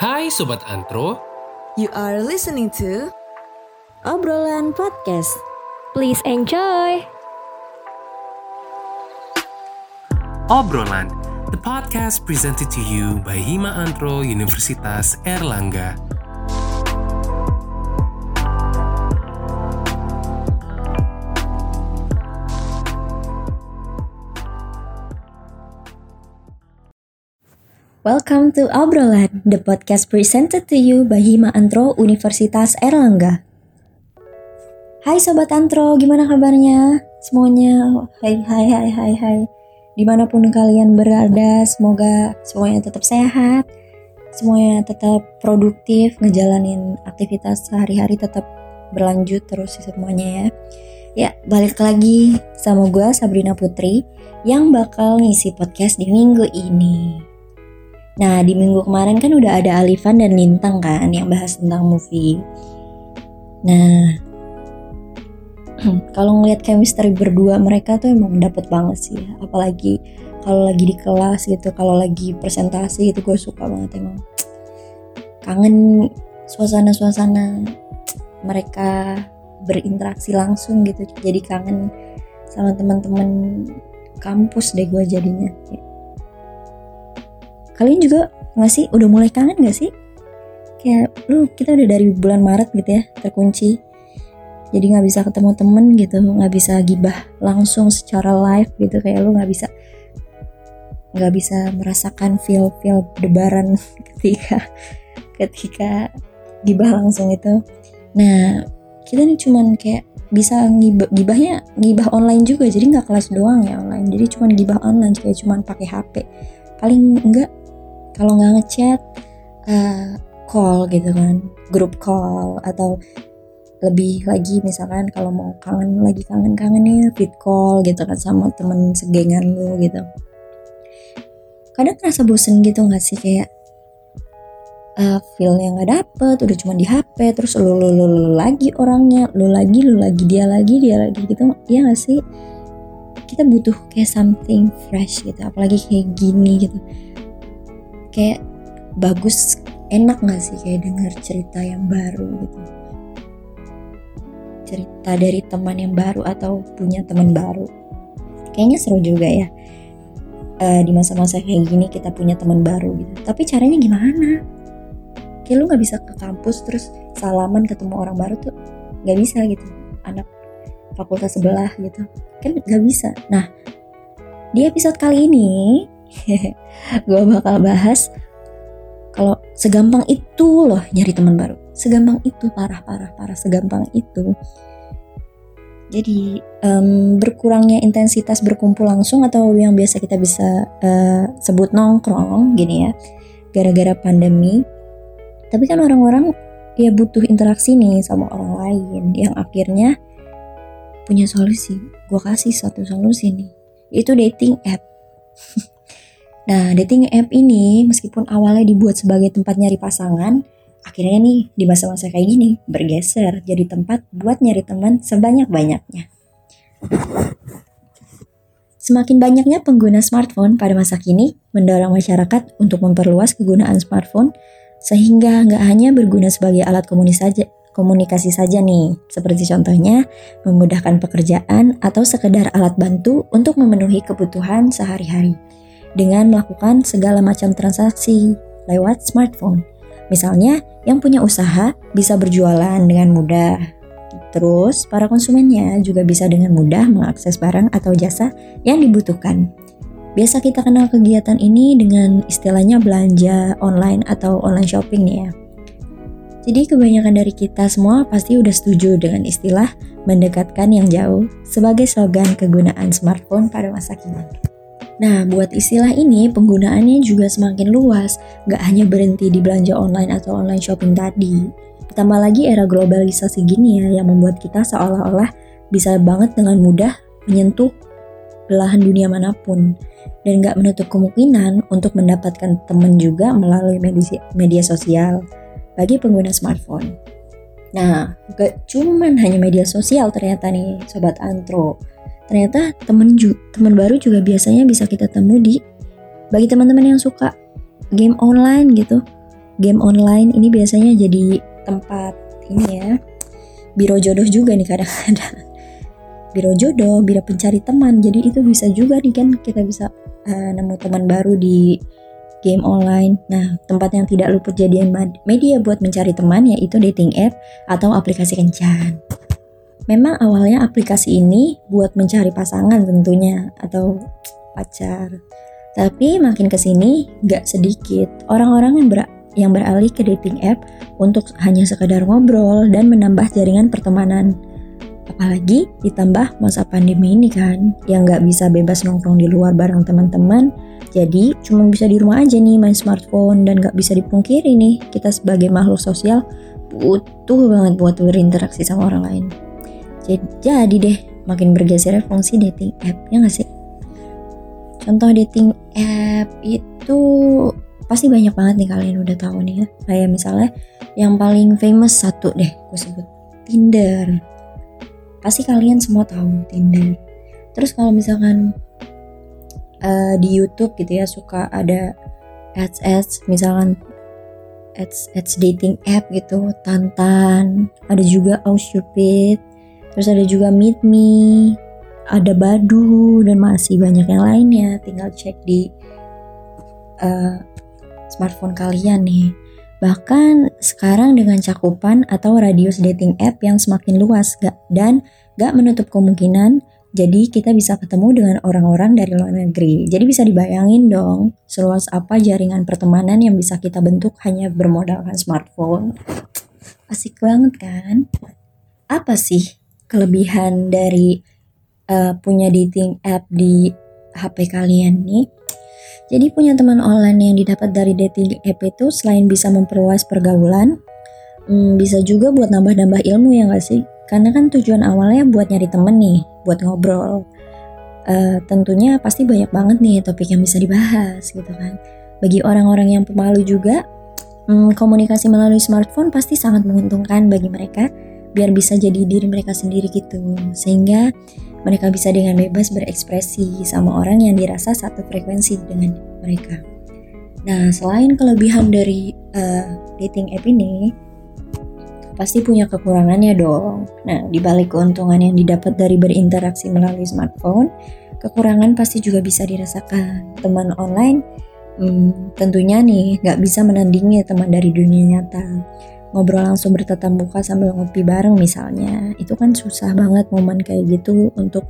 Hai Sobat Antro, You are listening to Obrolan Podcast. Please enjoy. Obrolan, the podcast presented to you by Hima Antro Universitas Erlangga. Welcome to Obrolan, the podcast presented to you by Hima Antro Universitas Erlangga. Hai Sobat Antro, gimana kabarnya? Semuanya, hai hai hai hai hai. Di mana pun kalian berada, semoga semuanya tetap sehat, semuanya tetap produktif, ngejalanin aktivitas sehari-hari tetap berlanjut terus semuanya ya. Ya, balik lagi sama gue Sabrina Putri yang bakal ngisi podcast di minggu ini. Nah, di minggu kemarin kan udah ada Alifan dan Lintang kan yang bahas tentang movie. Nah, kalau ngeliat chemistry berdua mereka tuh emang dapet banget sih. Apalagi kalau lagi di kelas gitu, kalau lagi presentasi itu gue suka banget emang. Kangen suasana-suasana mereka berinteraksi langsung gitu. Jadi kangen sama teman-teman kampus deh gue jadinya. Kalian juga nggak sih udah mulai kangen gak sih? Kayak lu kita udah dari bulan Maret gitu ya terkunci. Jadi nggak bisa ketemu temen gitu, nggak bisa gibah langsung secara live gitu kayak lu nggak bisa nggak bisa merasakan feel feel debaran ketika ketika gibah langsung itu. Nah kita nih cuman kayak bisa ngibah gibahnya ngibah online juga jadi nggak kelas doang ya online jadi cuman gibah online kayak cuman pakai HP paling enggak kalau nggak ngechat uh, call gitu kan grup call atau lebih lagi misalkan kalau mau kangen lagi kangen-kangennya fit call gitu kan sama temen segengan lu gitu. Kadang ngerasa bosen gitu nggak sih? Kayak uh, feel yang nggak dapet udah cuma di HP terus lu, lu, lu, lu lagi orangnya lu lagi lu lagi dia lagi dia lagi gitu. Ya nggak sih? Kita butuh kayak something fresh gitu apalagi kayak gini gitu kayak bagus enak gak sih kayak denger cerita yang baru gitu? Cerita dari teman yang baru atau punya teman baru? Kayaknya seru juga ya Eh, di masa-masa kayak gini kita punya teman baru gitu. Tapi caranya gimana? Kayak lu nggak bisa ke kampus terus salaman ketemu orang baru tuh nggak bisa gitu. Anak fakultas sebelah gitu. Kan nggak bisa. Nah di episode kali ini gue bakal bahas kalau segampang itu loh nyari teman baru. Segampang itu parah parah parah segampang itu. Jadi em, berkurangnya intensitas berkumpul langsung atau yang biasa kita bisa eh, sebut nongkrong gini ya gara-gara pandemi. Tapi kan orang-orang ya butuh interaksi nih sama orang lain yang akhirnya punya solusi. Gue kasih satu solusi nih itu dating app Nah, dating app ini meskipun awalnya dibuat sebagai tempat nyari pasangan, akhirnya nih di masa-masa kayak gini bergeser jadi tempat buat nyari teman sebanyak-banyaknya. Semakin banyaknya pengguna smartphone pada masa kini mendorong masyarakat untuk memperluas kegunaan smartphone sehingga nggak hanya berguna sebagai alat komunikasi saja, komunikasi saja nih, seperti contohnya memudahkan pekerjaan atau sekedar alat bantu untuk memenuhi kebutuhan sehari-hari dengan melakukan segala macam transaksi lewat smartphone. Misalnya, yang punya usaha bisa berjualan dengan mudah. Terus, para konsumennya juga bisa dengan mudah mengakses barang atau jasa yang dibutuhkan. Biasa kita kenal kegiatan ini dengan istilahnya belanja online atau online shopping nih ya. Jadi kebanyakan dari kita semua pasti udah setuju dengan istilah mendekatkan yang jauh sebagai slogan kegunaan smartphone pada masa kini. Nah, buat istilah ini penggunaannya juga semakin luas, gak hanya berhenti di belanja online atau online shopping tadi. Ditambah lagi era globalisasi gini ya, yang membuat kita seolah-olah bisa banget dengan mudah menyentuh belahan dunia mana pun. Dan gak menutup kemungkinan untuk mendapatkan teman juga melalui media, media sosial bagi pengguna smartphone. Nah, gak cuman hanya media sosial ternyata nih Sobat Antro ternyata temen ju temen baru juga biasanya bisa kita temu di bagi teman-teman yang suka game online gitu. Game online ini biasanya jadi tempat ini ya biro jodoh juga nih kadang-kadang. Biro jodoh biro pencari teman jadi itu bisa juga nih kan kita bisa uh, nemu teman baru di game online. Nah tempat yang tidak luput jadian media buat mencari teman yaitu dating app atau aplikasi kencan memang awalnya aplikasi ini buat mencari pasangan tentunya atau pacar tapi makin ke sini gak sedikit orang-orang yang ber yang beralih ke dating app untuk hanya sekedar ngobrol dan menambah jaringan pertemanan. Apalagi ditambah masa pandemi ini kan, yang gak bisa bebas nongkrong di luar bareng teman-teman, jadi cuma bisa di rumah aja nih main smartphone dan gak bisa dipungkiri nih, kita sebagai makhluk sosial butuh banget buat berinteraksi sama orang lain. Jadi deh, makin bergeser fungsi dating app, ya gak sih? Contoh dating app itu pasti banyak banget nih kalian udah tahu nih ya. Kayak misalnya yang paling famous satu deh, gue sebut Tinder. Pasti kalian semua tahu Tinder. Terus kalau misalkan uh, di YouTube gitu ya suka ada ads ads misalkan ads ads dating app gitu, Tantan, ada juga Aushupit, terus ada juga Meet Me, ada Badu dan masih banyak yang lainnya tinggal cek di uh, smartphone kalian nih bahkan sekarang dengan cakupan atau radius dating app yang semakin luas gak, dan gak menutup kemungkinan jadi kita bisa ketemu dengan orang-orang dari luar negeri. Jadi bisa dibayangin dong seluas apa jaringan pertemanan yang bisa kita bentuk hanya bermodalkan smartphone. Asik banget kan? Apa sih kelebihan dari uh, punya dating app di HP kalian nih. Jadi punya teman online yang didapat dari dating app itu selain bisa memperluas pergaulan, hmm, bisa juga buat nambah-nambah ilmu ya gak sih? Karena kan tujuan awalnya buat nyari temen nih, buat ngobrol. Uh, tentunya pasti banyak banget nih topik yang bisa dibahas gitu kan. Bagi orang-orang yang pemalu juga, hmm, komunikasi melalui smartphone pasti sangat menguntungkan bagi mereka biar bisa jadi diri mereka sendiri gitu. Sehingga mereka bisa dengan bebas berekspresi sama orang yang dirasa satu frekuensi dengan mereka. Nah, selain kelebihan dari uh, dating app ini, pasti punya kekurangannya dong. Nah, di balik keuntungan yang didapat dari berinteraksi melalui smartphone, kekurangan pasti juga bisa dirasakan. Teman online hmm, tentunya nih nggak bisa menandingi teman dari dunia nyata ngobrol langsung bertatap muka sambil ngopi bareng misalnya. Itu kan susah banget momen kayak gitu untuk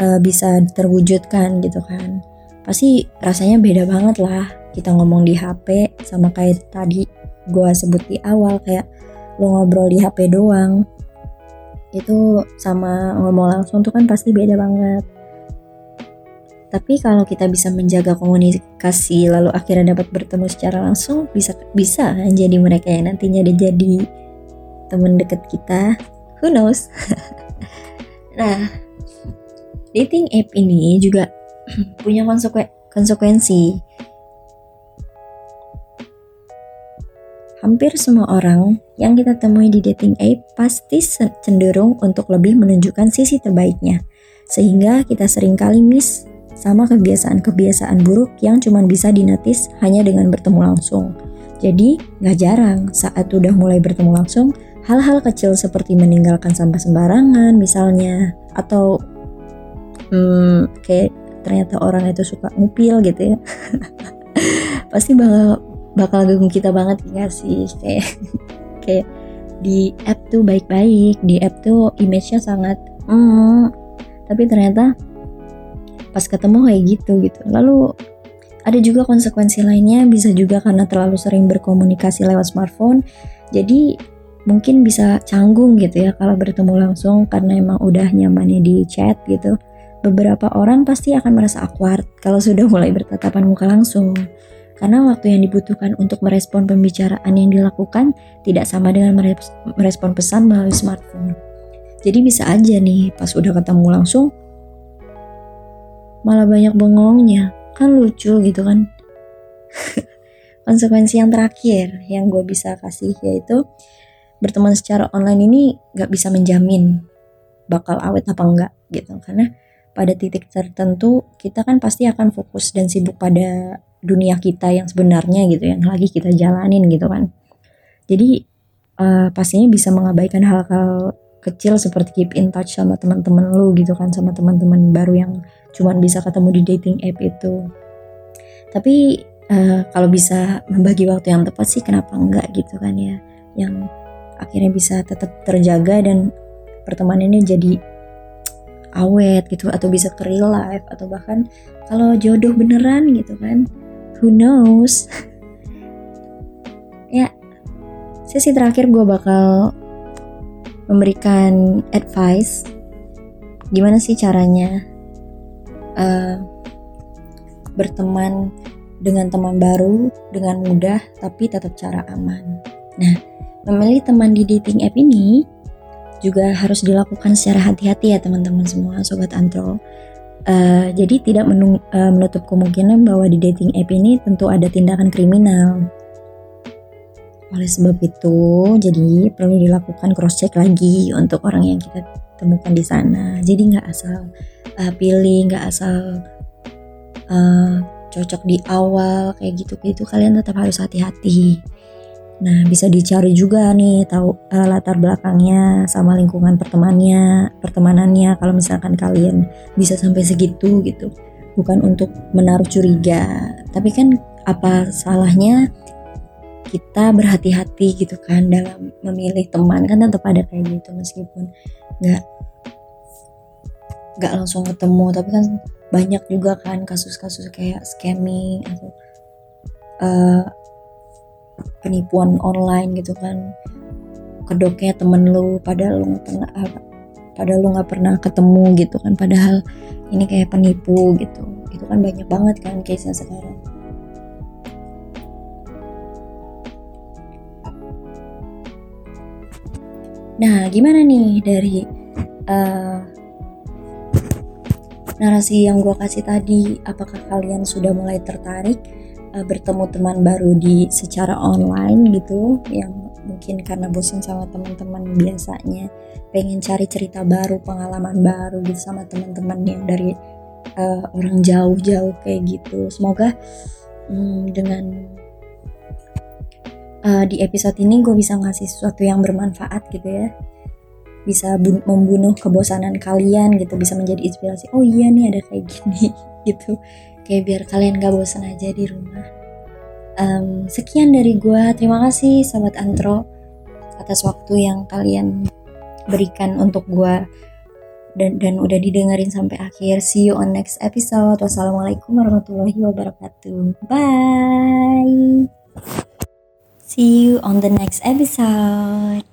uh, bisa terwujudkan gitu kan. Pasti rasanya beda banget lah kita ngomong di HP sama kayak tadi gue sebut di awal kayak lo ngobrol di HP doang. Itu sama ngomong langsung tuh kan pasti beda banget tapi kalau kita bisa menjaga komunikasi lalu akhirnya dapat bertemu secara langsung bisa bisa jadi mereka yang nantinya ada jadi teman dekat kita. Who knows? nah, dating app ini juga punya konsekuensi. Hampir semua orang yang kita temui di dating app pasti cenderung untuk lebih menunjukkan sisi terbaiknya. Sehingga kita sering kali miss sama kebiasaan-kebiasaan buruk yang cuma bisa dinotis hanya dengan bertemu langsung. Jadi, gak jarang saat udah mulai bertemu langsung, hal-hal kecil seperti meninggalkan sampah sembarangan misalnya, atau hmm, kayak ternyata orang itu suka ngupil gitu ya. Pasti bakal bakal ganggu kita banget ya sih kayak kayak di app tuh baik-baik, di app tuh image-nya sangat hmm, tapi ternyata pas ketemu kayak gitu gitu. Lalu ada juga konsekuensi lainnya bisa juga karena terlalu sering berkomunikasi lewat smartphone jadi mungkin bisa canggung gitu ya kalau bertemu langsung karena emang udah nyamannya di chat gitu. Beberapa orang pasti akan merasa awkward kalau sudah mulai bertatapan muka langsung. Karena waktu yang dibutuhkan untuk merespon pembicaraan yang dilakukan tidak sama dengan merespon pesan melalui smartphone. Jadi bisa aja nih pas udah ketemu langsung malah banyak bengongnya. Kan lucu gitu kan. Konsekuensi yang terakhir yang gue bisa kasih yaitu berteman secara online ini gak bisa menjamin bakal awet apa enggak gitu. Karena pada titik tertentu kita kan pasti akan fokus dan sibuk pada dunia kita yang sebenarnya gitu yang lagi kita jalanin gitu kan. Jadi uh, pastinya bisa mengabaikan hal-hal kecil seperti keep in touch sama teman-teman lu gitu kan sama teman-teman baru yang cuman bisa ketemu di dating app itu. Tapi uh, kalau bisa membagi waktu yang tepat sih kenapa enggak gitu kan ya yang akhirnya bisa tetap terjaga dan pertemanannya jadi awet gitu atau bisa ke real life atau bahkan kalau jodoh beneran gitu kan who knows? Ya sesi terakhir gue bakal memberikan advice. Gimana sih caranya uh, berteman dengan teman baru dengan mudah tapi tetap cara aman. Nah, memilih teman di dating app ini juga harus dilakukan secara hati-hati ya teman-teman semua sobat antro. Uh, jadi tidak menung, uh, menutup kemungkinan bahwa di dating app ini tentu ada tindakan kriminal. Oleh sebab itu, jadi perlu dilakukan cross check lagi untuk orang yang kita temukan di sana. Jadi nggak asal uh, pilih, nggak asal uh, cocok di awal kayak gitu-gitu. Kalian tetap harus hati-hati. Nah, bisa dicari juga nih tahu uh, latar belakangnya sama lingkungan pertemanannya, pertemanannya kalau misalkan kalian bisa sampai segitu gitu. Bukan untuk menaruh curiga, tapi kan apa salahnya kita berhati-hati gitu kan dalam memilih teman kan tetap ada kayak gitu meskipun nggak nggak langsung ketemu tapi kan banyak juga kan kasus-kasus kayak scamming atau uh, penipuan online gitu kan. Kedoknya temen lu padahal lu pernah padahal lu nggak pernah ketemu gitu kan. Padahal ini kayak penipu gitu. Itu kan banyak banget kan case nya sekarang. Nah, gimana nih dari uh, narasi yang gue kasih tadi? Apakah kalian sudah mulai tertarik uh, bertemu teman baru di secara online gitu? Yang mungkin karena bosan sama teman-teman biasanya pengen cari cerita baru, pengalaman baru gitu sama teman-teman yang dari uh, orang jauh-jauh kayak gitu. Semoga um, dengan uh, di episode ini gue bisa ngasih sesuatu yang bermanfaat gitu ya bisa membunuh kebosanan kalian gitu bisa menjadi inspirasi. Oh iya nih ada kayak gini gitu. Kayak biar kalian gak bosan aja di rumah. Um, sekian dari gue terima kasih sahabat antro atas waktu yang kalian berikan untuk gue dan dan udah didengerin sampai akhir. See you on next episode. Wassalamualaikum warahmatullahi wabarakatuh. Bye. See you on the next episode.